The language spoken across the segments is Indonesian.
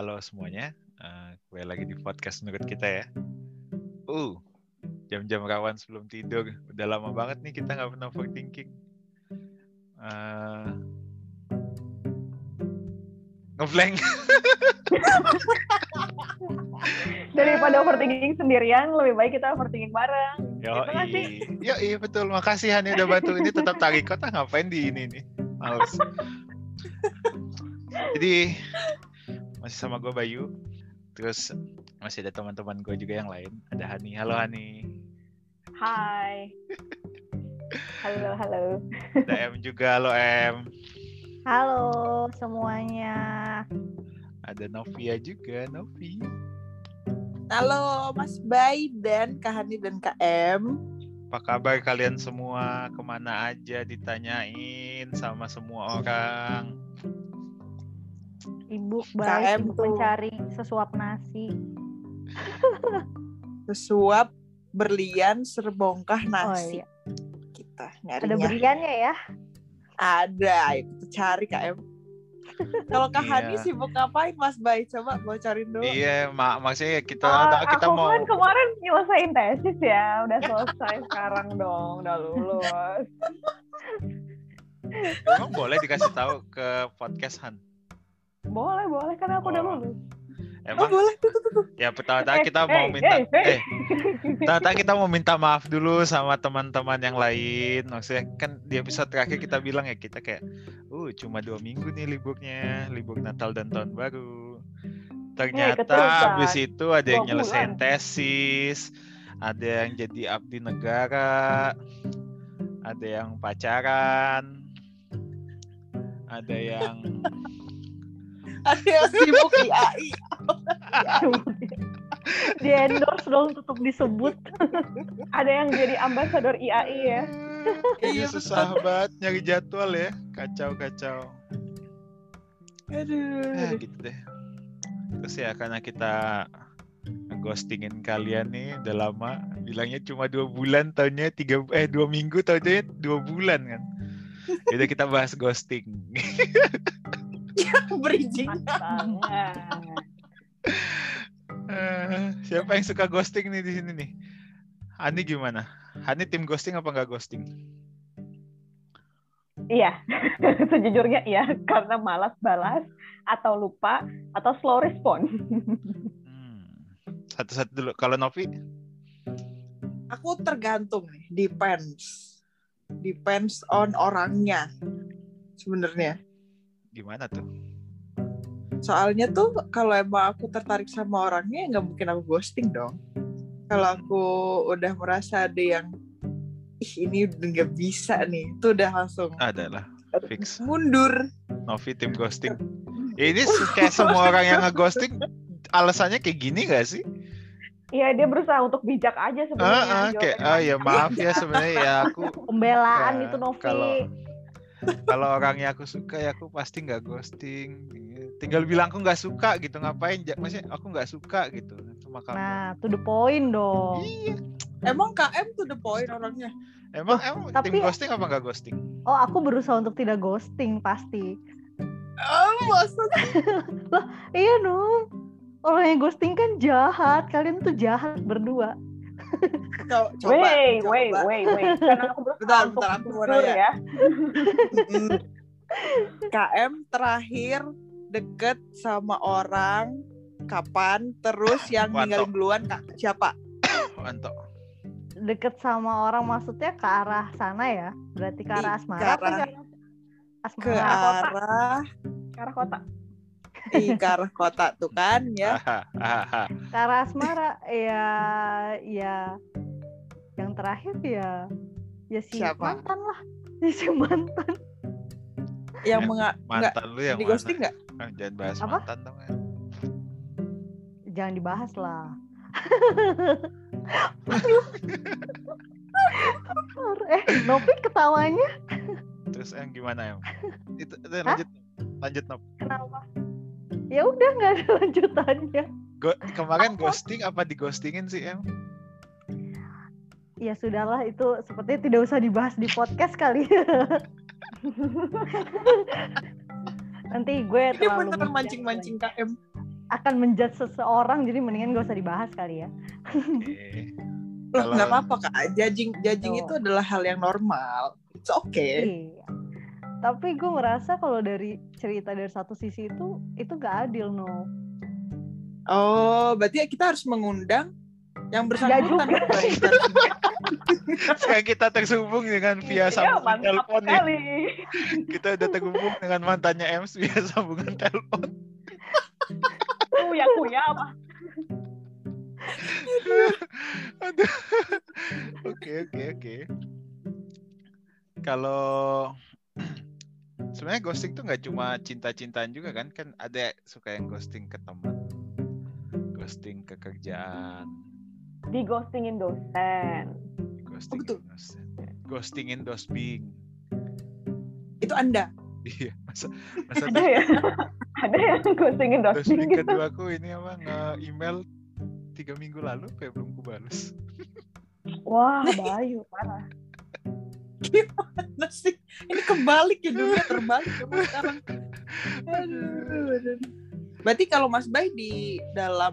Halo semuanya, uh, kembali lagi di podcast menurut kita ya. Uh, jam-jam rawan sebelum tidur. Udah lama banget nih kita nggak pernah overthinking. Uh, ngeblank. Daripada overthinking sendirian, lebih baik kita overthinking bareng. Yo, Gitu sih? Yo, iya betul. Makasih Hani udah bantu ini tetap tarik kota ngapain di ini nih. Males. Jadi masih sama gue Bayu. Terus masih ada teman-teman gue juga yang lain. Ada Hani. Halo Hani. Hai. Halo, halo. Ada M juga. Halo M. Halo semuanya. Ada Novia juga. Novi. Halo Mas Bay dan Kak Hani dan Kak M. Apa kabar kalian semua? Ke mana aja ditanyain sama semua orang? Ibu KM baik ibu tuh. mencari sesuap nasi. Sesuap berlian serbongkah Oh nasi. iya. Kita Ada nyarinya. beriannya ya. Ada, kita cari Kak M. Kalau Kak Hani Iya. sibuk ngapain Mas Bay? Coba bocorin dulu. Iya, mak maksudnya kita Ah, kita aku mau kan kemarin nyelesain tesis ya, udah selesai sekarang dong, udah lulus. emang boleh dikasih tahu ke podcast Han. Boleh, boleh karena aku udah Oh. lulus. Oh Emang boleh tuh, tuh, tuh, ya pertama-tama Eh, kita eh, mau minta eh, eh. eh pertama-tama kita mau minta maaf dulu sama teman-teman yang lain maksudnya kan di episode terakhir kita bilang ya kita kayak uh cuma dua minggu nih liburnya libur Natal dan Tahun Baru ternyata keterusan. habis itu ada yang nyelesain tesis ada yang jadi abdi negara ada yang pacaran ada yang Ada yang sibuk IAI. Di endorse dong tetap disebut. Ada yang jadi ambasador IAI ya. Iya, susah banget nyari jadwal ya. Kacau kacau. Aduh. Nah, gitu deh. Terus ya karena kita ghostingin kalian nih udah lama bilangnya cuma dua bulan tahunnya tiga eh dua minggu tahunnya dua bulan kan Udah kita bahas ghosting Bridging. Eh, siapa yang suka ghosting nih di sini nih Hani gimana Hani tim ghosting apa nggak ghosting Iya, sejujurnya iya, karena malas balas atau lupa atau slow respon. Hmm. satu-satu dulu kalau Novi Aku tergantung nih, depends. Depends on orangnya. Sebenarnya. Gimana tuh Soalnya tuh kalau emang aku tertarik sama orangnya nggak mungkin aku ghosting dong. Kalau aku udah merasa ada yang ih ini udah nggak bisa nih, itu udah langsung adalah fix mundur. Novi tim ghosting. Ya, ini kayak semua orang yang nge-ghosting alasannya kayak gini gak sih? Iya, dia berusaha untuk bijak aja sebenarnya. ah, kayak jawabannya. ah ya maaf ya sebenarnya ya aku Pembelaan Ya, itu Novi. kalau- kalau orangnya aku suka ya aku pasti nggak ghosting. Tinggal bilang aku nggak suka gitu ngapain? Maksudnya aku nggak suka gitu sama kamu. Nah, to the point dong. Iya. Emang KM tuh the point orangnya. Emang emang tapi- tim ghosting apa nggak ghosting? Oh, aku berusaha untuk tidak ghosting pasti. Oh, maksudnya Iya dong. Orang yang ghosting kan jahat. Kalian tuh jahat berdua. Co- coba. Wait, coba. wait, wait, wait. Karena aku berusaha Bentar, untuk bentar, aku mau nanya. ya. KM terakhir deket sama orang kapan terus yang Wanto. ninggalin duluan kak siapa Mantap. Deket sama orang maksudnya ke arah sana ya. Berarti ke arah asmara ke arah- ke ke asmara? arah Ke arah kota. Ih, ke arah kota tuh kan ya. Ke arah asmara ya ya yang terakhir ya ya si Siapa? mantan lah. Ya si mantan. yang Ya, menga nggak Mantan lu yang di ghosting nggak Ah, Jangan bahas Apa? mantan dong ya. Jangan dibahas lah. eh, Novi ketawanya Terus yang gimana em? Itu, itu Hah? lanjut lanjut Nop. kenapa? Ya udah nggak ada lanjutannya. Go- kemarin ghosting apa di ghostingin sih em? Ya sudahlah itu sepertinya tidak usah dibahas di podcast kali. Nanti gue ini terlalu beneran bijak mancing-mancing KM akan menjudge seseorang jadi mendingan gak usah dibahas kali ya. Oke. Loh, Kalau- nggak apa-apa kak. Judging, judging Tuh. itu adalah hal yang normal. It's okay. Iya. Tapi gue merasa kalau dari cerita dari satu sisi itu itu gak adil no. Oh, berarti kita harus mengundang yang bersangkutan. Sekarang kita tersambung dengan via Iya, sambungan mantap telepon ya. Kita udah terhubung dengan mantannya Ems via sambungan telepon. Kuya kuya apa? Oke oke oke. Kalau sebenarnya ghosting tuh nggak cuma cinta-cintaan juga kan? Kan ada suka yang ghosting ke teman, ghosting ke kerjaan, Di ghostingin dosen. ghosting betul. dosen, ghostingin dosbing. itu Anda. Iya, masa masa Ada ya? Ada yang ghostingin dosen dosbing gitu. kedua aku ini apa nge-email tiga minggu lalu kayak belum kubalas. Wah, Bayu parah. Gimana sih? Ini kebalik ya dunia terbalik ya sekarang. Aduh, aduh. Berarti kalau Mas Bay di dalam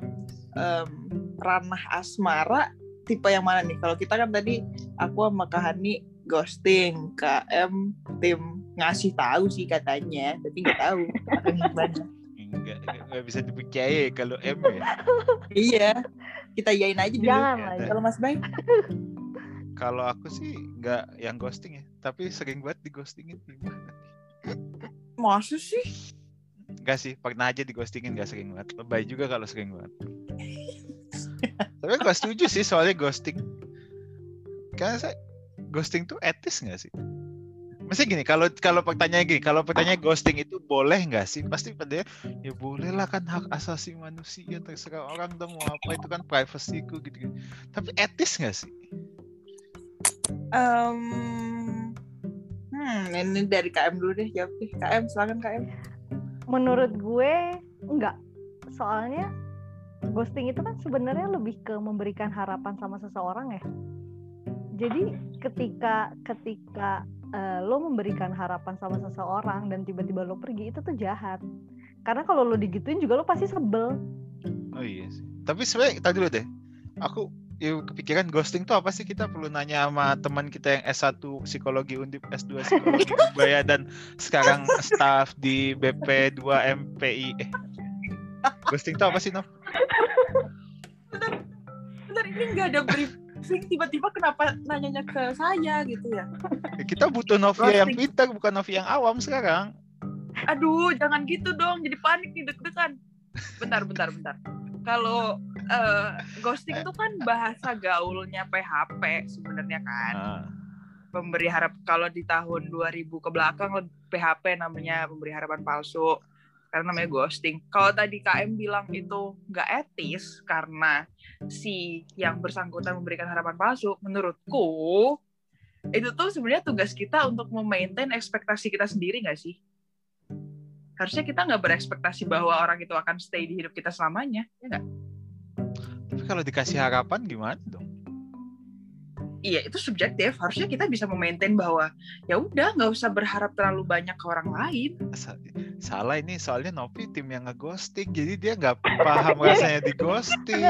em, ranah asmara tipe yang mana nih? Kalau kita kan tadi aku sama Kak Hani ghosting, KM tim ngasih tahu sih katanya, tapi nggak tahu akan gimana. Enggak, enggak bisa dipercaya kalau M ya. Iya, kita yain aja dulu. Jangan lah. Kalau Mas Bay, Kalau aku sih nggak yang ghosting ya, tapi sering banget di ghostingin gimana? masa sih? Enggak sih, pernah aja di ghostingin nggak sering banget. Lebay juga kalau sering banget. tapi gak setuju sih soalnya ghosting. Karena saya ghosting tuh etis nggak sih? Maksudnya gini, kalau kalau pertanyaan gini, kalau pertanyaan ghosting itu boleh nggak sih? Pasti pada ya boleh lah kan hak asasi manusia terserah orang dong mau apa itu kan privasiku gitu, gitu. Tapi etis nggak sih? Em, hmm, ini dari KM dulu deh, jawab deh. KM, silakan KM. Menurut gue enggak. Soalnya ghosting itu kan sebenarnya lebih ke memberikan harapan sama seseorang ya. Jadi ketika ketika eh, lo memberikan harapan sama seseorang dan tiba-tiba lo pergi itu tuh jahat. Karena kalau lo digituin juga lo pasti sebel. Oh iya sih. Tapi sebenarnya tadi dulu deh. Aku ya, kepikiran ghosting tuh apa sih kita perlu nanya sama teman kita yang S1 psikologi Undip, S2 psikologi budaya dan sekarang staff di BP 2 MPI. Eh, ghosting tuh apa sih, Nov? Bentar, ini nggak ada briefing, tiba-tiba kenapa nanyanya ke saya gitu ya? Ya, kita butuh Novia yang pintar bukan Novia yang awam sekarang. Aduh, jangan gitu dong, jadi panik nih deg-degan. Bentar, bentar, bentar. Kalau eh, ghosting itu kan bahasa gaulnya PHP sebenarnya kan. Nah, Pemberi harap kalau di tahun 2000 ke belakang PHP namanya pemberi harapan palsu karena namanya ghosting. Kalau tadi KM bilang itu nggak etis karena si yang bersangkutan memberikan harapan palsu, menurutku itu tuh sebenarnya tugas kita untuk memaintain ekspektasi kita sendiri nggak sih? Harusnya kita nggak berekspektasi bahwa orang itu akan stay di hidup kita selamanya, ya nggak? tapi kalau dikasih harapan gimana dong? Iya itu subjektif. Harusnya kita bisa memaintain bahwa ya udah nggak usah berharap terlalu banyak ke orang lain. Sa- Salah ini soalnya Novi tim yang ngeghosting jadi dia nggak paham rasanya di ghosting.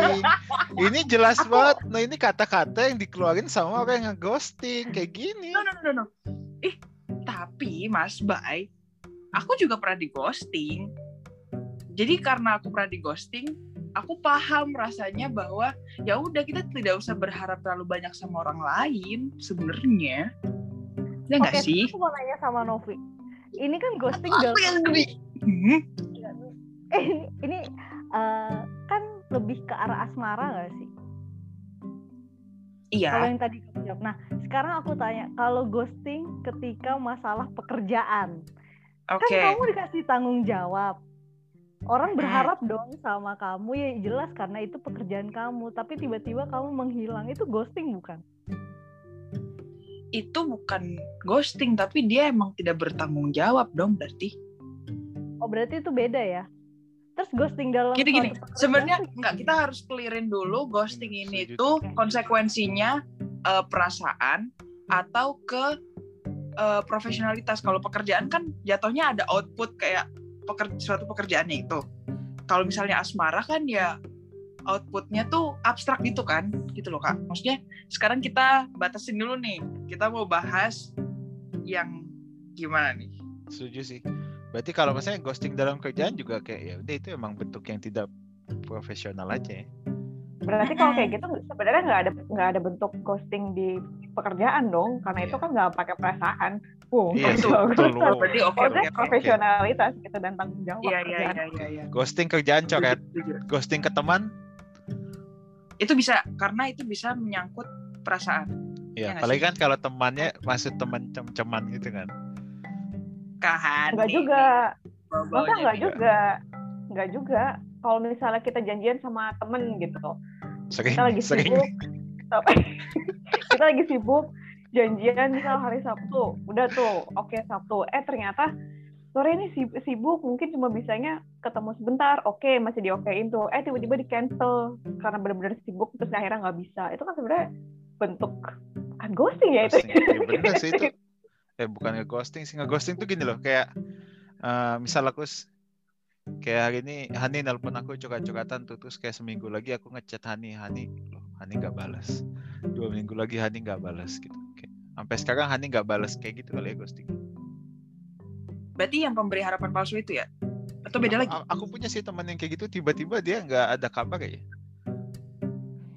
Ini jelas banget. Nah ini kata-kata yang dikeluarin sama orang yang ngeghosting kayak gini. No no no no. Ih tapi Mas Bay, aku juga pernah di ghosting. Jadi karena aku pernah di ghosting, aku paham rasanya bahwa ya udah kita tidak usah berharap terlalu banyak sama orang lain sebenarnya. Ya nggak sih? aku mau nanya sama Novi. Ini kan ghosting dalam yang gede. Hmm? eh, ini, ini eh, kan lebih ke arah asmara gak sih? Kalau Iya. yang tadi kamu jawab. Nah, sekarang aku tanya, kalau ghosting ketika masalah pekerjaan, Oke. kan kamu dikasih tanggung jawab. Orang Hmm. berharap dong sama kamu ya jelas karena itu pekerjaan kamu, tapi tiba-tiba kamu menghilang itu ghosting bukan? Itu bukan ghosting tapi dia emang tidak bertanggung jawab dong berarti. Oh berarti itu beda ya? Terus ghosting dalam Gini gini, sebenarnya tuh enggak kita harus clearin dulu ghosting Hmm, ini tuh konsekuensinya eh, perasaan atau ke eh, profesionalitas. Kalau pekerjaan kan jatuhnya ada output kayak peker, suatu pekerjaannya itu. kalau misalnya asmara kan ya outputnya tuh abstrak gitu kan gitu loh kak maksudnya sekarang kita batasin dulu nih kita mau bahas yang gimana nih Setuju sih. Berarti kalau misalnya ghosting dalam kerjaan juga kayak ya itu emang bentuk yang tidak profesional aja ya. Berarti kalau kayak gitu sebenarnya nggak ada nggak ada bentuk ghosting di pekerjaan dong, karena itu Iya. kan nggak pakai perasaan. Wow, Iya sih, bagus. betul. Oh, berarti oke Maksudnya oke oke profesionalitas gitu dan tanggung jawab iya iya iya iya iya Ghosting kerjaan coret, setuju. ghosting ke teman, itu bisa karena itu bisa menyangkut perasaan ya Iya nggak apalagi kan kalau temannya maksud teman cem-ceman gitu kan. kahan Enggak nih, juga. Masa nggak nih. juga? Nggak juga. Kalau misalnya kita janjian sama temen gitu, Sering, kita lagi sering. sibuk, kita lagi sibuk, janjian misal hari Sabtu, udah tuh, oke Sabtu. Eh ternyata sore ini sib- sibuk, mungkin cuma bisanya ketemu sebentar, oke masih diokein tuh. Eh tiba-tiba di cancel karena benar-benar sibuk, terus akhirnya nggak bisa. Itu kan sebenarnya bentuk kan ghosting ya itu. Ghosting. Ya bener sih itu. Eh bukan nge-ghosting sih, nge-ghosting tuh gini loh, kayak eh, misal aku kayak hari ini Hani nelpon aku curhat-curhatan tuh terus kayak seminggu lagi aku ngechat Hani, Hani loh, Hani nggak balas. Dua minggu lagi Hani nggak balas gitu. Kayak, sampai sekarang Hani nggak balas kayak gitu kali ya ghosting. berarti yang pemberi harapan palsu itu ya atau beda lagi Aku, punya sih teman yang kayak gitu tiba-tiba dia nggak ada kabar ya.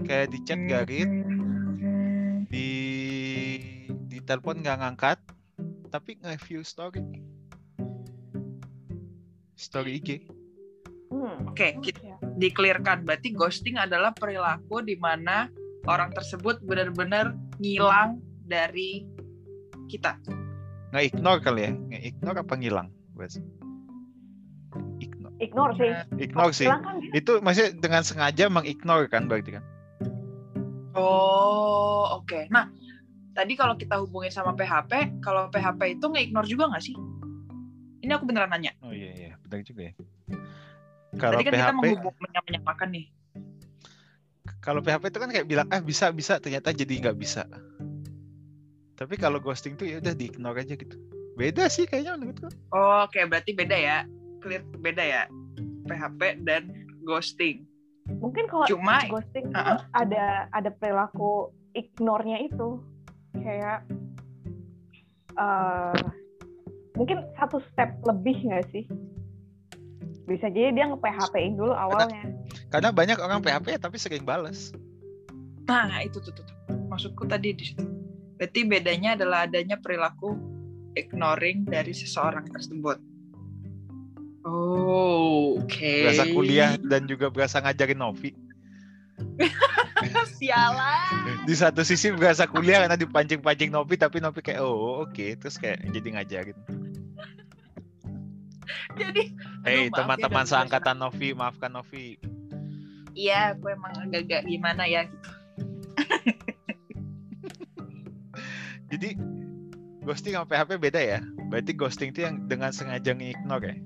Kayak di chat gak read, di di telepon nggak ngangkat, tapi nge-view story. Story IG. Hmm. oke kita Ya. dikelirkan berarti ghosting adalah perilaku di mana orang tersebut benar-benar ngilang dari kita Nge-ignore kali ya? Nge-ignore apa ngilang? Ignore. Ignore sih. Ignore sih. Kan. Itu maksudnya dengan sengaja mengignore kan berarti kan? Oh, oke. Nah, tadi kalau kita hubungin sama PHP, kalau PHP itu nge-ignore juga nggak sih? Ini aku beneran nanya. Oh iya iya, benar juga ya. Kalau Tadi kan kita PHP, menghubung menyamakan nih. kalau PHP itu kan kayak bilang ah bisa bisa ternyata jadi nggak bisa. Tapi kalau ghosting tuh ya udah di-ignore aja gitu. Beda sih kayaknya menurutku. Oh, oke, berarti beda ya. Clear beda ya. PHP dan ghosting. Mungkin kalau Cuma ghosting tuh Uh-uh. ada ada perilaku ignore-nya itu kayak eh mungkin satu step lebih nggak sih bisa jadi dia nge-PHP-in dulu awalnya Karena banyak orang PHP ya, tapi sering balas. nah itu tuh, tuh, tuh. Maksudku tadi di situ. Berarti bedanya adalah adanya perilaku ignoring dari seseorang tersebut. Oh, oke. Berasa kuliah dan juga berasa ngajarin Novi. Sialan. Di satu sisi berasa kuliah karena dipancing-pancing Novi, tapi Novi kayak oh oke, terus kayak jadi ngajarin. Jadi, Hei ya, teman-teman ganggu seangkatan Novi, maafkan Novi. iya, aku emang agak-agak gimana ya. Jadi ghosting sama PHP beda ya. Berarti ghosting itu yang dengan sengaja ngignore ya.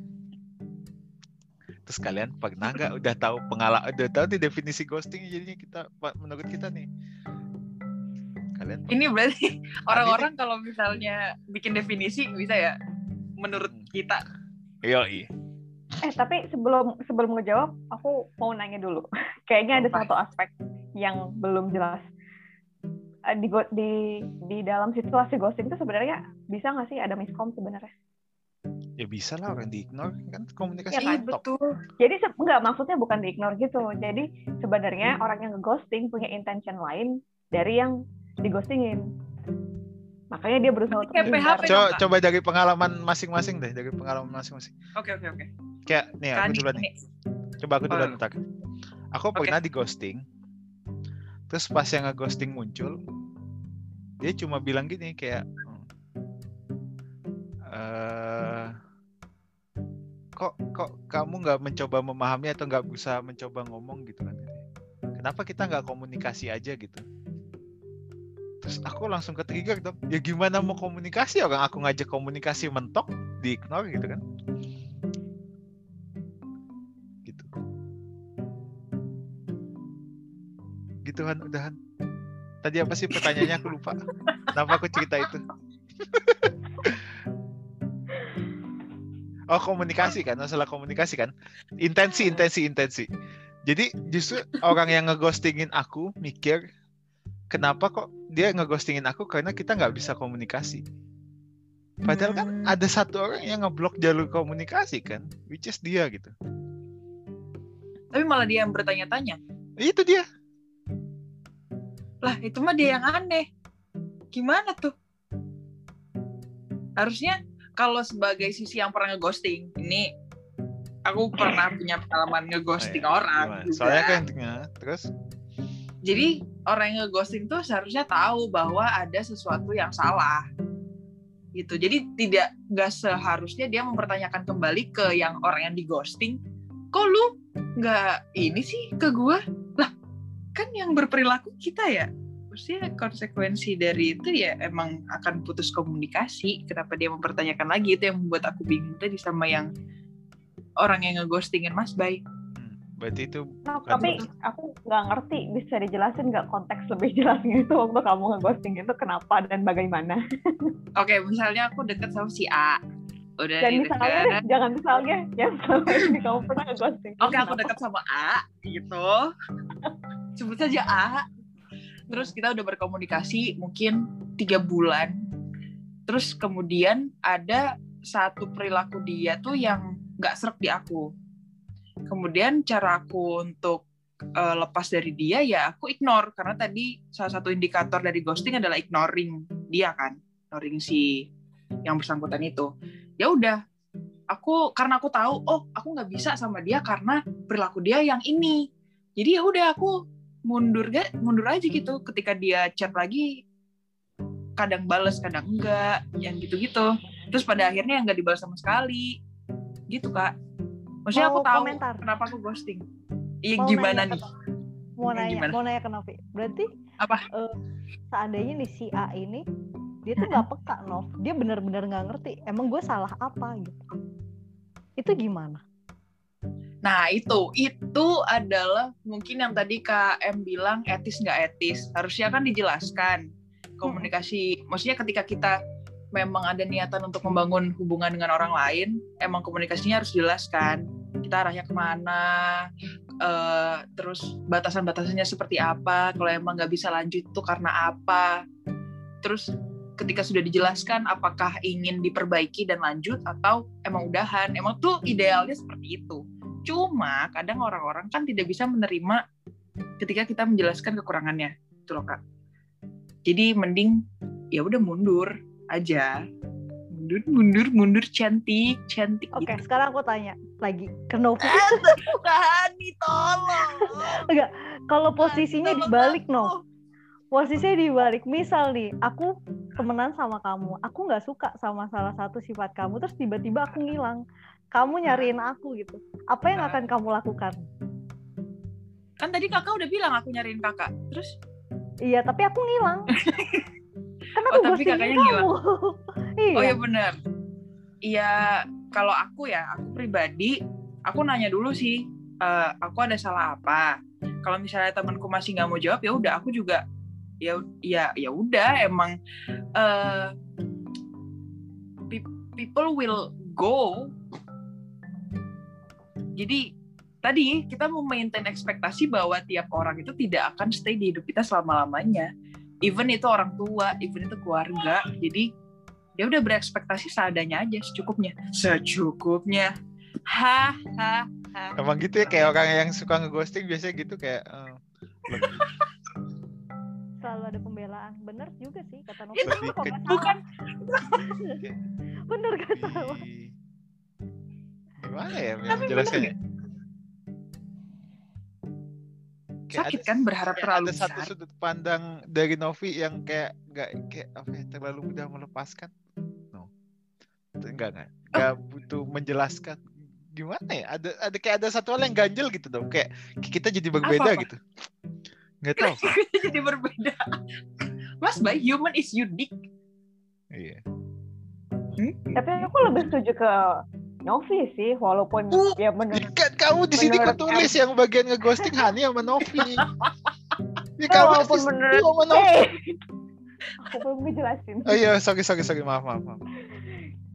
Terus kalian pernah nggak udah tahu pengalaman udah tahu di definisi ghosting jadinya kita menurut kita nih. Kalian Ini berarti orang-orang kalau misalnya bikin definisi bisa ya menurut Hmm. kita. Yo, eh tapi sebelum sebelum ngejawab aku mau nanya dulu kayaknya ada Apa? satu aspek yang belum jelas Eh, di di di dalam situasi ghosting itu sebenarnya bisa nggak sih ada miskom sebenarnya ya bisa lah orang di ignore kan komunikasi kan? mentok. betul. Jadi enggak maksudnya bukan di ignore gitu. Jadi sebenarnya orang yang nge-ghosting punya intention lain dari yang digostingin. Makanya dia berusaha untuk. PHP. Coba, coba dari pengalaman masing-masing deh, dari pengalaman masing-masing. Oke, oke, oke. Kayak nih aku Kan duluan nih. Coba aku Oh. duluan ntar. Aku Oke. pernah di ghosting. Terus pas yang nge-ghosting muncul, dia cuma bilang gini kayak eh kok kok kamu nggak mencoba memahami atau nggak berusaha mencoba ngomong gitu kan? Kenapa kita nggak komunikasi aja gitu? Terus aku langsung ke trigger dong. Ya gimana mau komunikasi orang aku ngajak komunikasi mentok, di ignore gitu kan? Gitu. Gitu Han, udahan. Tadi apa sih pertanyaannya aku lupa. Kenapa aku cerita itu? Oh komunikasi kan, masalah komunikasi kan. Intensi, intensi, intensi. Jadi justru orang yang ngeghostingin aku mikir kenapa kok dia ngeghostingin aku karena kita nggak bisa komunikasi. Padahal kan Hmm. ada satu orang yang ngeblok jalur komunikasi kan, which is dia gitu. Tapi malah dia yang bertanya-tanya. Itu dia. Lah, itu mah dia yang aneh. Gimana tuh? Harusnya kalau sebagai sisi yang pernah ngeghosting, ini aku pernah punya pengalaman ngeghosting Oh, iya. orang Gimana? juga. Soalnya kan terus Jadi orang yang ngeghosting tuh seharusnya tahu bahwa ada sesuatu yang salah. Gitu. Jadi tidak nggak seharusnya dia mempertanyakan kembali ke yang orang yang dighosting, kok lu nggak ini sih ke gua? Lah, kan yang berperilaku kita ya. Maksudnya konsekuensi dari itu ya emang akan putus komunikasi. Kenapa dia mempertanyakan lagi itu yang membuat aku bingung tadi sama yang orang yang ngeghostingin Mas Bay. hmm, berarti itu Nah, Bukan tapi itu. aku nggak ngerti bisa dijelasin nggak konteks lebih jelasnya itu waktu kamu ngeghosting itu kenapa dan bagaimana Oke, misalnya aku deket sama si A. Udah dan misalnya deh, jangan misalnya yang selama ini kamu pernah ngeghosting Oke, aku Kenapa? deket sama A, gitu. Sebut saja A. Terus kita udah berkomunikasi mungkin tiga bulan. Terus kemudian ada satu perilaku dia tuh yang nggak serak di aku. Kemudian cara aku untuk eh, lepas dari dia ya aku ignore karena tadi salah satu indikator dari ghosting adalah ignoring dia kan, ignoring si yang bersangkutan itu. Ya udah, aku karena aku tahu oh aku nggak bisa sama dia karena perilaku dia yang ini jadi ya udah aku mundur ga, mundur aja gitu. Ketika dia chat lagi kadang bales kadang enggak yang gitu-gitu. Terus pada akhirnya nggak dibalas sama sekali. Gitu kak. Maksudnya aku Mau tahu komentar? kenapa aku ghosting. Iya Mau gimana nanya nih? ke- mau Yang nanya gimana? mau nanya ke Novi. Berarti Apa? eh, seandainya nih si A ini dia tuh nggak peka Nov. Dia benar-benar nggak ngerti emang gue salah apa? gitu. Itu gimana Nah itu itu adalah mungkin yang tadi Kak M bilang etis nggak etis harusnya kan dijelaskan komunikasi. Maksudnya ketika kita memang ada niatan untuk membangun hubungan dengan orang lain, emang komunikasinya harus dijelaskan. Kita arahnya ke mana, eh, terus batasan-batasannya seperti apa. Kalau emang nggak bisa lanjut itu karena apa. Terus ketika sudah dijelaskan apakah ingin diperbaiki dan lanjut atau emang udahan. Emang tuh idealnya seperti itu. Cuma kadang orang-orang kan tidak bisa menerima ketika kita menjelaskan kekurangannya, itu loh kak. Jadi mending ya udah mundur aja, mundur, mundur, mundur, cantik, cantik. oke gitu. sekarang aku tanya lagi ke Novi Hani, tolong. kalau posisinya dibalik. Nov posisinya dibalik misal nih aku temenan sama kamu aku nggak suka sama salah satu sifat kamu terus tiba-tiba aku ngilang kamu nyariin aku gitu apa yang Nah. akan kamu lakukan Kan tadi kakak udah bilang aku nyariin kakak. Terus iya tapi aku ngilang kan aku Oh, tapi kakaknya kamu ngilang. iya Oh ya benar. Iya, kalau aku ya, aku pribadi, aku nanya dulu sih, eh, aku ada salah apa. Kalau misalnya temanku masih nggak mau jawab, ya udah, aku juga, ya, ya, ya udah, emang pe- people will go. Jadi tadi kita mau maintain ekspektasi bahwa tiap orang itu tidak akan stay di hidup kita selama lamanya. Even itu orang tua, even itu keluarga. Jadi ya udah berekspektasi seadanya aja secukupnya secukupnya ha ha ha emang gitu ya kayak orang yang suka ngeghosting biasanya gitu kayak eh, selalu ada pembelaan bener juga sih kata Novi salah? bukan kayak bener kata gimana ya menjelaskannya? Kayak sakit ada- kan berharap terlalu ada satu besar. sudut pandang dari Novi yang kayak nggak kayak apa ya, terlalu mudah melepaskan? No. Enggak enggak. Enggak butuh menjelaskan. Gimana ya? Ada ada kayak ada satu hal yang ganjel gitu dong. Kayak kita jadi berbeda Apa-apa? gitu. Nggak tahu. Jadi berbeda. Mas Bay human is unique. Iya. Tapi aku lebih setuju ke Novi sih walaupun Uh. ya Ya kan kamu di sini Menurut kok tulis yang bagian ngeghosting Hani sama Novi. Ya kamu walaupun menurut- sama Novi. Eh, aku belum ngejelasin oh iya sorry sorry sorry. Maaf maaf, maaf.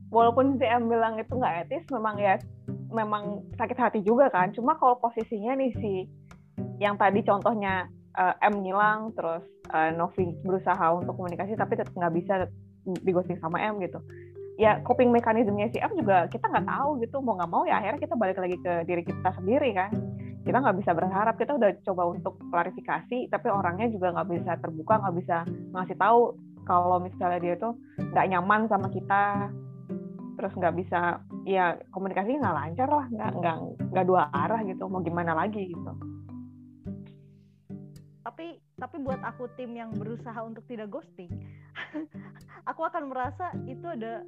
walaupun si M bilang itu nggak etis memang ya memang sakit hati juga kan. Cuma kalau posisinya nih si yang tadi contohnya uh, M ngilang terus uh, Novi berusaha untuk komunikasi tapi tetap nggak bisa digosting sama M gitu ya coping mekanismenya si M juga kita nggak tahu gitu. Mau nggak mau ya akhirnya kita balik lagi ke diri kita sendiri kan. Kita nggak bisa berharap. Kita udah coba untuk klarifikasi tapi orangnya juga nggak bisa terbuka nggak bisa ngasih tahu kalau misalnya dia tuh nggak nyaman sama kita. Terus nggak bisa ya komunikasinya nggak lancar lah. Nggak nggak nggak dua arah gitu. Mau gimana lagi gitu. Tapi tapi buat aku tim yang berusaha untuk tidak ghosting aku akan merasa itu ada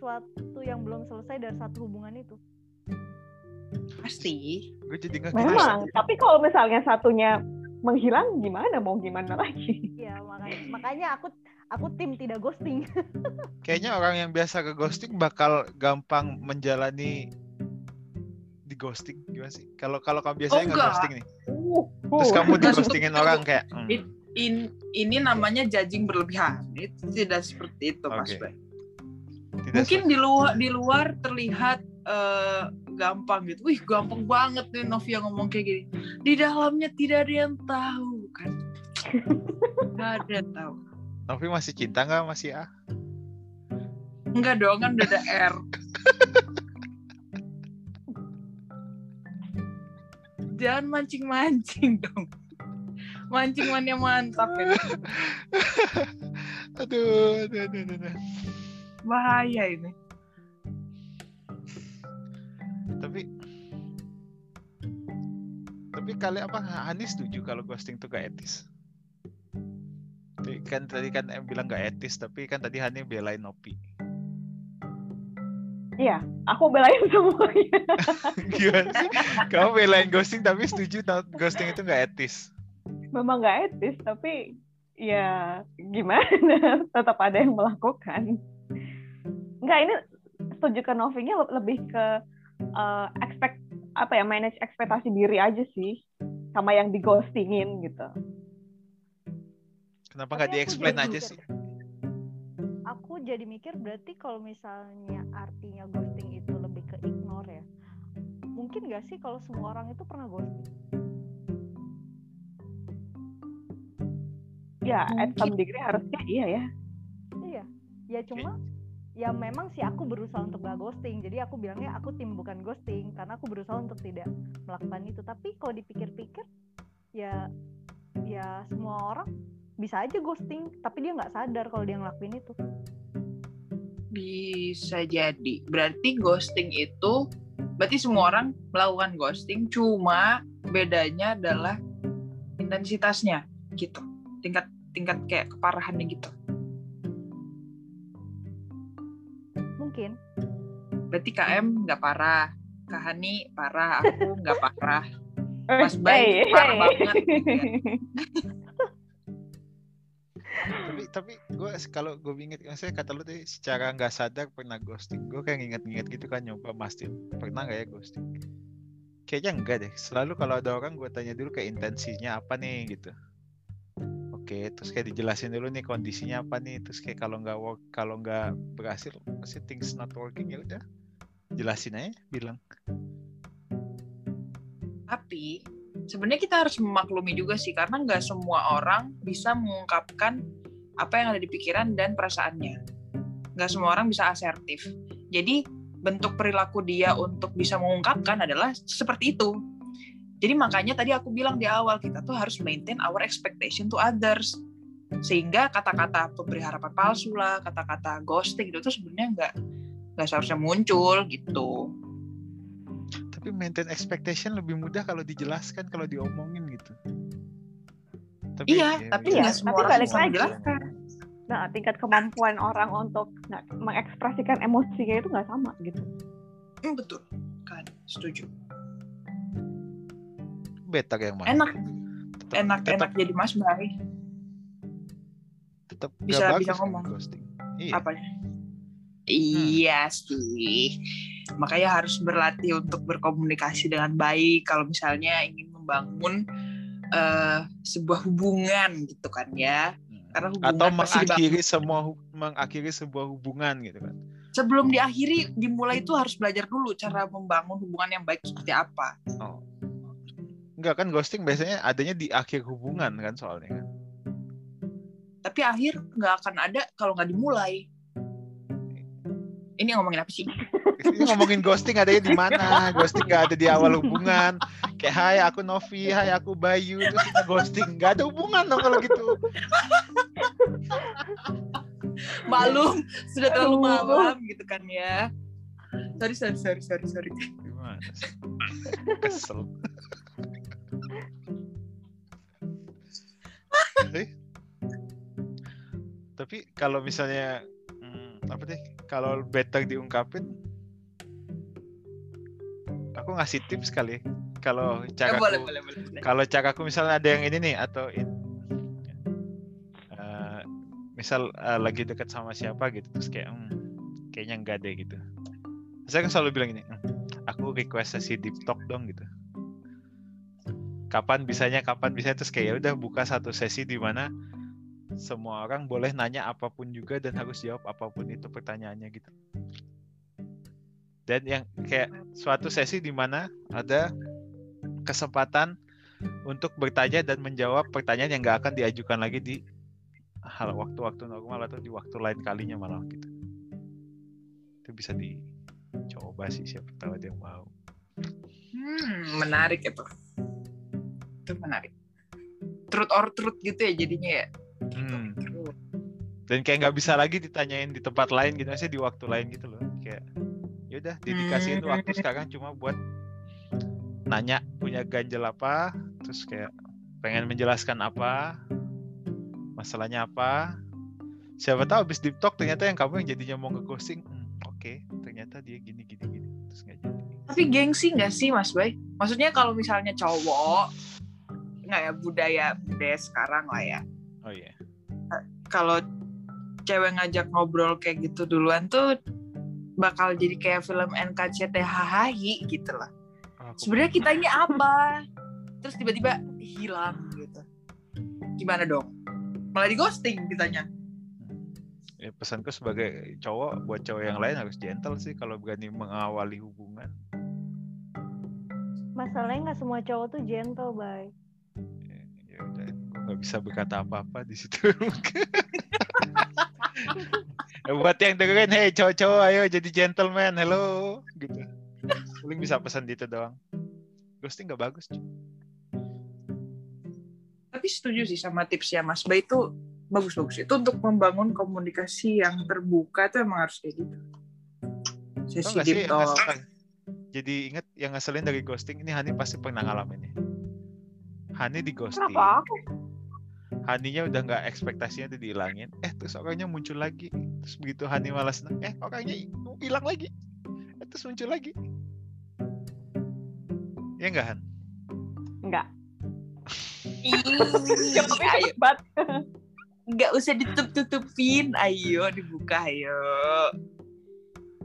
sesuatu yang belum selesai dari satu hubungan itu. Pasti. Gue jadi nggak memang tapi kalau misalnya satunya menghilang gimana mau gimana lagi? Ya makanya makanya aku aku tim tidak ghosting. Kayaknya orang yang biasa ke ghosting bakal gampang menjalani ghosting gimana sih? Kalau kalau kamu biasanya Oh, nggak enggak. ghosting nih? Uh, terus uh. kamu di ghostingin orang kayak hmm, It- in, ini namanya judging berlebihan. Itu tidak seperti itu mas Oke. Bay tidak mungkin di luar di luar terlihat eh, gampang gitu. Wih gampang banget nih Novia ngomong kayak gini. Di dalamnya tidak ada yang tahu kan? Nggak ada yang tahu. Novi masih cinta nggak masih ah enggak dong kan udah ada R jangan mancing-mancing dong. Mancing mania mantap ya. Aduh aduh aduh, aduh, aduh. bahaya ini. Tapi tapi kali apa Hani setuju kalau ghosting itu gak etis? Tapi kan tadi kan em bilang gak etis tapi kan tadi Hani belain Nopi iya aku belain semuanya. Gimana sih? Kamu belain ghosting tapi setuju ghosting itu gak etis? Memang nggak etis tapi ya gimana? Tetap ada yang melakukan. Nggak ini setuju ke Novinya le- lebih ke eh, expect apa ya manage ekspektasi diri aja sih sama yang di ghostingin gitu. Kenapa nggak di-explain aja mikir. sih aku jadi mikir berarti kalau misalnya artinya ghosting itu lebih ke ignore ya? Mungkin gak sih kalau semua orang itu pernah ghosting? Ya at some degree harusnya iya ya. Iya ya cuma ya memang sih aku berusaha untuk gak ghosting. Jadi aku bilangnya aku tim bukan ghosting karena aku berusaha untuk tidak melakukan itu. Tapi kalau dipikir-pikir ya ya semua orang bisa aja ghosting tapi dia nggak sadar kalau dia ngelakuin itu Bisa jadi. Berarti ghosting itu berarti semua orang melakukan ghosting cuma bedanya adalah intensitasnya gitu. Tingkat tingkat kayak keparahannya gitu. mungkin Berarti KM nggak parah, Kak Hani parah, aku nggak parah. Eh, Mas Bay hey, parah hey. banget. tapi tapi gue kalau gue inget maksudnya kata lu tadi secara nggak sadar pernah ghosting. Gue kayak nginget-nginget gitu kan nyoba mastiin pernah nggak ya ghosting? Kayaknya enggak deh. Selalu kalau ada orang gue tanya dulu kayak intensinya apa nih gitu. Oke terus kayak dijelasin dulu nih kondisinya apa nih. Terus kayak kalau nggak work kalau nggak berhasil pasti things not working ya udah. Jelasin aja bilang. Tapi sebenarnya kita harus memaklumi juga sih karena nggak semua orang bisa mengungkapkan apa yang ada di pikiran dan perasaannya. Nggak semua orang bisa asertif. Jadi bentuk perilaku dia untuk bisa mengungkapkan adalah seperti itu. Jadi makanya tadi aku bilang di awal kita tuh harus maintain our expectation to others. Sehingga kata-kata pemberi harapan palsu lah, kata-kata ghosting itu tuh sebenarnya nggak nggak seharusnya muncul gitu. Tapi maintain expectation lebih mudah kalau dijelaskan kalau diomongin gitu. Tapi Iya, ya, tapi gitu. Iya, nggak semua tapi balik bisa lagi. menjelaskan. nah tingkat kemampuan orang untuk nggak mengekspresikan emosinya itu nggak sama gitu. Hmm, betul. Kan setuju. Better yang mana? Enak. Tetap- enak tetap, enak jadi mas Bay tetap Bisa- bagus bisa ngomong. ghosting. Iya. Apanya? Iya sih makanya harus berlatih untuk berkomunikasi dengan baik kalau misalnya ingin membangun eh, sebuah hubungan gitu kan ya Hmm. Karena hubungan atau mengakhiri semua mengakhiri sebuah hubungan gitu kan sebelum diakhiri dimulai itu harus belajar dulu cara membangun hubungan yang baik seperti apa. oh enggak kan ghosting biasanya adanya di akhir hubungan kan soalnya kan Tapi akhir nggak akan ada kalau nggak dimulai. Ini ngomongin apa sih? Ini ngomongin ghosting adanya di mana? Ghosting nggak ada di awal hubungan. Kayak hai aku Novi. Hai aku Bayu. Terus kita ghosting. Nggak ada hubungan dong kalau gitu. Malum. Sudah terlalu malam gitu kan ya. Sorry sorry sorry sorry sorry. gimana kesel. Eh, tapi kalau misalnya hmm, apa deh? Kalau better diungkapin aku ngasih tips kali kalau Eh, cara boleh boleh boleh. boleh. kalau caraku misalnya ada yang ini nih atau in- eh, misal eh, lagi dekat sama siapa gitu terus kayak "Hmm, kayaknya enggak deh gitu saya kan selalu bilang ini "Hmm, aku request sesi deep talk dong gitu kapan bisanya kapan bisa terus kayak ya udah buka satu sesi di mana semua orang boleh nanya apa pun juga dan harus jawab apa pun itu pertanyaannya gitu dan yang kayak suatu sesi di mana ada kesempatan untuk bertanya dan menjawab pertanyaan yang nggak akan diajukan lagi di hal waktu-waktu normal atau di waktu lain kalinya malah gitu itu bisa dicoba sih siapa tahu ada yang mau Hmm, menarik itu. Itu menarik. Truth or truth gitu ya jadinya ya. Hmm. Dan kayak nggak bisa lagi ditanyain di tempat lain gitu maksudnya di waktu lain gitu loh yaudah dedikasiin Hmm. waktu sekarang cuma buat nanya punya ganjel apa terus kayak pengen menjelaskan apa masalahnya apa siapa tahu habis deep talk ternyata yang kamu yang jadinya mau nge-ghosting hmm, oke ternyata dia gini gini gini terus nggak jadi Tapi gengsi nggak sih Mas Bay? Maksudnya kalau misalnya cowok nggak ya budaya budaya sekarang lah ya. oh iya Kalau cewek ngajak ngobrol kayak gitu duluan tuh bakal jadi kayak film NKCTHI gitu lah. Sebenarnya kita ini apa? Terus tiba-tiba hilang gitu. Gimana dong? Malah di ghosting ditanya. ya pesanku sebagai cowok buat cowok yang lain harus gentle sih kalau berani mengawali hubungan Masalahnya nggak semua cowok tuh gentle, bay. ya, ya udah gue nggak bisa berkata apa-apa di situ buat yang dengerin hey cowok-cowok ayo jadi gentleman hello gitu paling bisa pesan gitu doang ghosting nggak bagus cuy. Tapi setuju sih sama tipsnya Mas Bay itu bagus-bagus. Itu untuk membangun komunikasi yang terbuka tuh emang harus kayak gitu. Sesi sih deep talk. jadi inget yang ngeselin dari ghosting ini Hani pasti pernah ngalamin nih Hani di ghosting Kenapa aku? Haninya udah nggak ekspektasinya udah dihilangin eh terus orangnya muncul lagi terus begitu Hani malas eh orangnya hilang lagi eh, terus muncul lagi ya enggak Han Enggak. Ayo, nggak usah ditutup-tutupin. Ayo dibuka, ayo.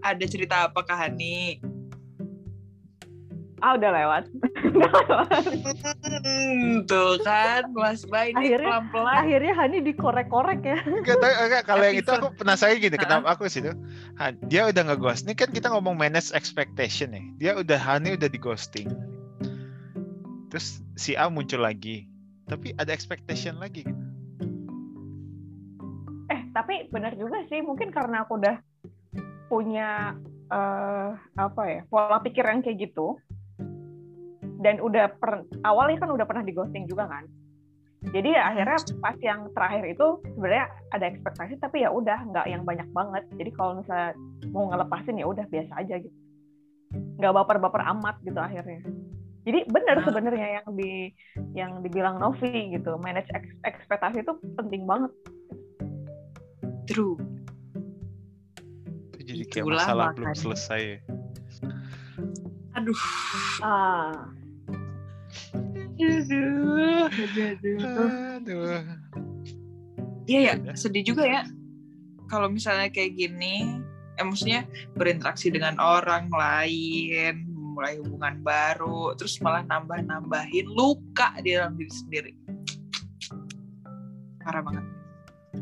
Ada cerita apa Kak Hani? Ah udah lewat. Hmm, tuh kan, Mas Bay ini Akhirnya- pelan-pelan. Akhirnya Hani dikorek-korek ya. Enggak tahu enggak kalau yang itu aku penasaran gini, kenapa aku sih tuh? Han, dia udah nge-ghost. Ini kan kita ngomong manage expectation nih. Dia udah Hani udah di ghosting. Terus si A muncul lagi. Tapi ada expectation lagi gitu. Eh tapi benar juga sih. Mungkin karena aku udah punya eh apa ya pola pikir yang kayak gitu. Dan udah per, awalnya kan udah pernah di ghosting juga kan. Jadi ya akhirnya pas yang terakhir itu sebenarnya ada ekspektasi tapi ya udah nggak yang banyak banget. Jadi kalau misalnya mau ngelepasin ya udah biasa aja gitu. Nggak baper-baper amat gitu akhirnya. Jadi benar Ah. sebenarnya yang di yang dibilang Novi gitu, manage eks- ekspektasi itu penting banget. True. Itu jadi kayak Itulah masalah belum makanya. selesai. Aduh. Ah, Aduh. Aduh, aduh. Aduh. Iya ya, Udah. sedih juga ya. Kalau misalnya kayak gini, eh, maksudnya berinteraksi dengan orang lain, mulai hubungan baru, terus malah nambah-nambahin luka di dalam diri sendiri. Parah banget.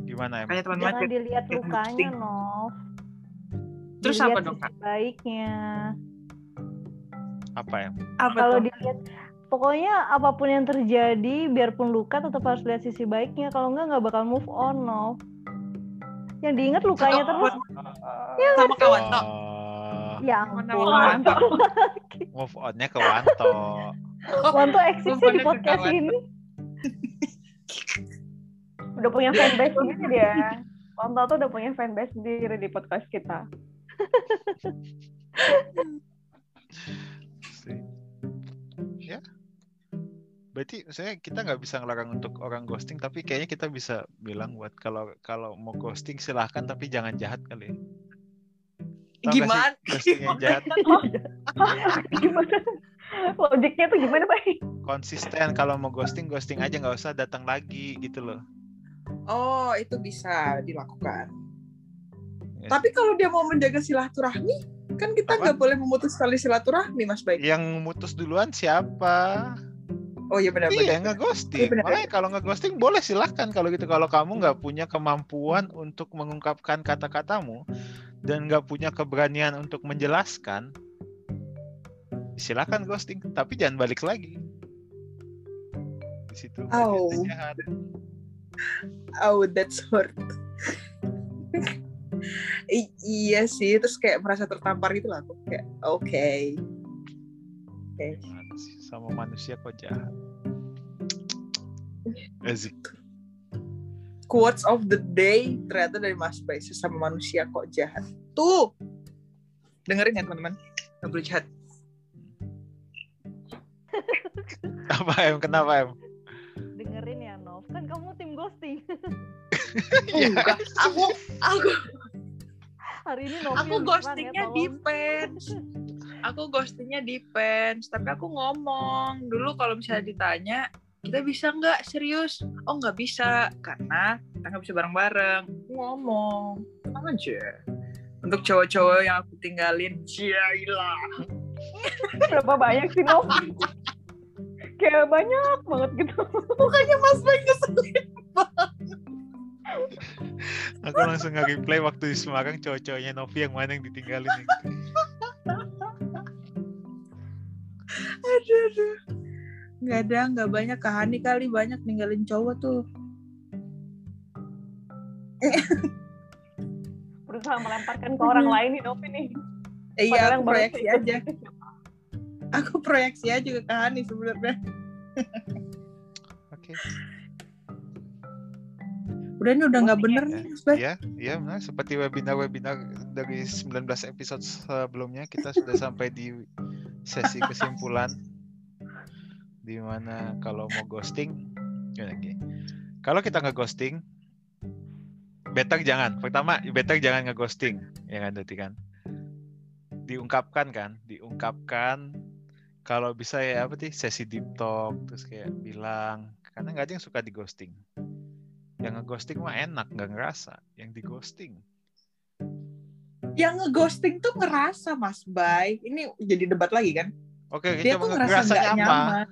Gimana em? Kayak teman Jangan macet. dilihat lukanya. Nov. Terus Dilihat apa dong, sisi Baiknya. Apa em? Apa Kalau dilihat pokoknya apa pun yang terjadi biarpun luka tetap harus lihat sisi baiknya kalau enggak nggak bakal move on Nov. Yang diingat lukanya terus sama kawan toh. Oh, ya Sama ampun kawan toh. move on-nya ke Wanto. Wanto eksisnya di podcast ini Udah punya fanbase sendiri dia. Konto tuh udah punya fanbase sendiri di podcast kita. Berarti saya kita nggak bisa ngelarang untuk orang ghosting, tapi kayaknya kita bisa bilang buat kalau kalau mau ghosting silahkan, tapi jangan jahat kali. ya. Tau sih Gimana? Ghosting yang jahat gimana? Logiknya tuh gimana, Pak? konsisten kalau mau ghosting ghosting aja nggak usah datang lagi gitu loh. Oh, itu bisa dilakukan. Ya. Tapi kalau dia mau menjaga silaturahmi, kan kita nggak boleh memutus tali silaturahmi, Mas Baik. Yang mutus duluan siapa? Oh iya benar Iya benar. nggak ghosting. Iya. Makanya kalau nggak ghosting boleh silahkan kalau gitu. Kalau kamu nggak punya kemampuan untuk mengungkapkan kata-katamu dan nggak punya keberanian untuk menjelaskan, silakan ghosting. Tapi jangan balik lagi. Di situ. Anda jahat. Oh, that's hurt. I- iya sih, terus kayak merasa tertampar gitu lah. Aku kayak, oke. Oke. Gimana sih? Sama manusia kok jahat. Ezik. Quotes of the day ternyata dari Mas Bay, sesama manusia kok jahat. Tuh, dengerin ya teman-teman. Nggak boleh jahat. Apa em? Kenapa em? dengerin ya Nov kan kamu tim ghosting Iya. Enggak, aku aku hari ini Nov aku ghostingnya depends aku ghostingnya depends tapi aku ngomong dulu kalau misalnya ditanya kita bisa nggak serius oh nggak bisa karena kita nggak bisa bareng-bareng Aku ngomong tenang aja untuk cowok-cowok yang aku tinggalin Jaila Berapa banyak sih, Nov? Kayak banyak banget gitu. bukannya Mas Bay ngeselin Aku langsung nge-replay waktu di Semarang cowok-cowoknya Novi yang mana yang ditinggalin. Aduh aduh. Nggak ada nggak banyak. Kahani kali banyak ninggalin cowok tuh. Berusaha melemparkan ke orang lain nih, ini. Eh, Padahal iya aku proyeksi aja. Aku proyeksi aja ke kahani sebenarnya. Oke. udah ini udah nggak bener ya. nih Mas Iya, iya nah, seperti webinar-webinar dari 19 episode sebelumnya kita sudah sampai di sesi kesimpulan di mana kalau mau ghosting Ki? Kalau kita nggak ghosting better jangan. Pertama, better jangan nge-ghosting, ya kan berarti kan. Diungkapkan kan, diungkapkan kalau bisa ya apa sih sesi deep talk terus kayak bilang karena nggak ada yang suka di ghosting yang ngeghosting mah enak nggak ngerasa yang di ghosting yang ngeghosting tuh ngerasa Mas. Bay ini jadi debat lagi kan? Oke dia tuh nge- ngerasa nggak nyaman.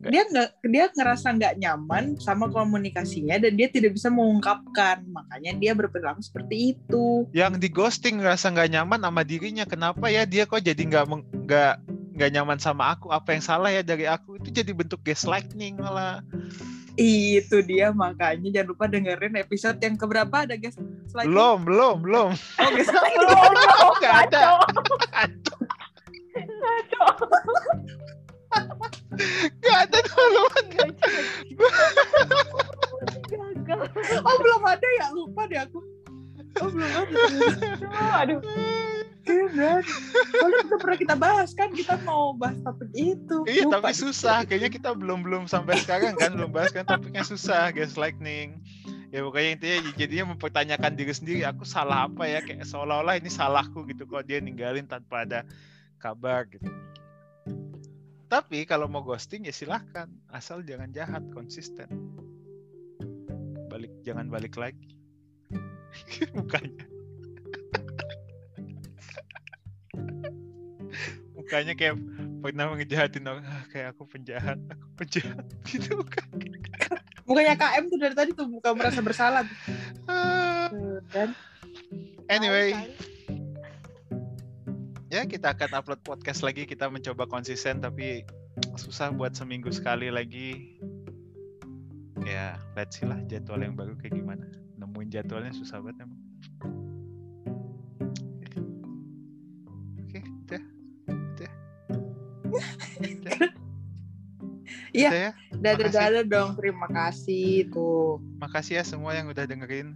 Dia nggak dia ngerasa nggak nyaman sama komunikasinya dan dia tidak bisa mengungkapkan. Makanya dia berperilaku seperti itu. Yang di ghosting ngerasa nggak nyaman sama dirinya kenapa ya? Dia kok jadi nggak nggak nggak nyaman sama aku? Apa yang salah ya dari aku? Itu jadi bentuk gaslighting malah. Itu dia makanya jangan lupa dengerin episode yang keberapa? Ada guys lagi belum belum belum. Oh guys Belum, belum. nggak ada. Ngaco, nggak ada. Teman-teman. Gagal oh belum ada ya? Lupa deh aku. Oh belum ada. Aduh, Iya. Soalnya udah pernah kita bahas kan. Kita mau bahas topik itu. Iya Lupa. tapi susah. Kayaknya kita belum belum sampai sekarang kan. Belum bahas kan topiknya susah. Gaslighting ya pokoknya intinya jadinya mempertanyakan diri sendiri aku salah apa ya? Kayak seolah-olah ini salahku gitu. Kok dia ninggalin tanpa ada kabar gitu. Tapi kalau mau ghosting ya silahkan. Asal jangan jahat konsisten. Balik jangan balik lagi. Mukanya. Mukanya kayak pernah ngejahatin orang ah, kayak aku penjahat aku penjahat gitu kan Bukannya KM tuh dari tadi tuh bukan merasa bersalah. tuh. Ah, Dan Anyway, ya kita akan upload podcast lagi. Kita mencoba konsisten tapi susah buat seminggu sekali lagi. Ya, let's see lah jadwal yang baru kayak gimana. Nemuin jadwalnya susah banget emang. Oke, udah. Udah. Udah. Iya. Udah ya. dada Makasih. dada dong. Terima kasih tuh. Makasih ya semua yang udah dengerin.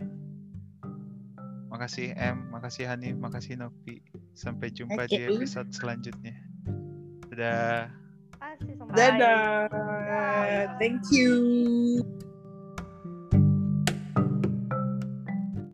Makasih M, makasih Hanif, makasih Novi. Sampai jumpa di Oke. episode selanjutnya. Dadah. Sama Dadah. Thank you.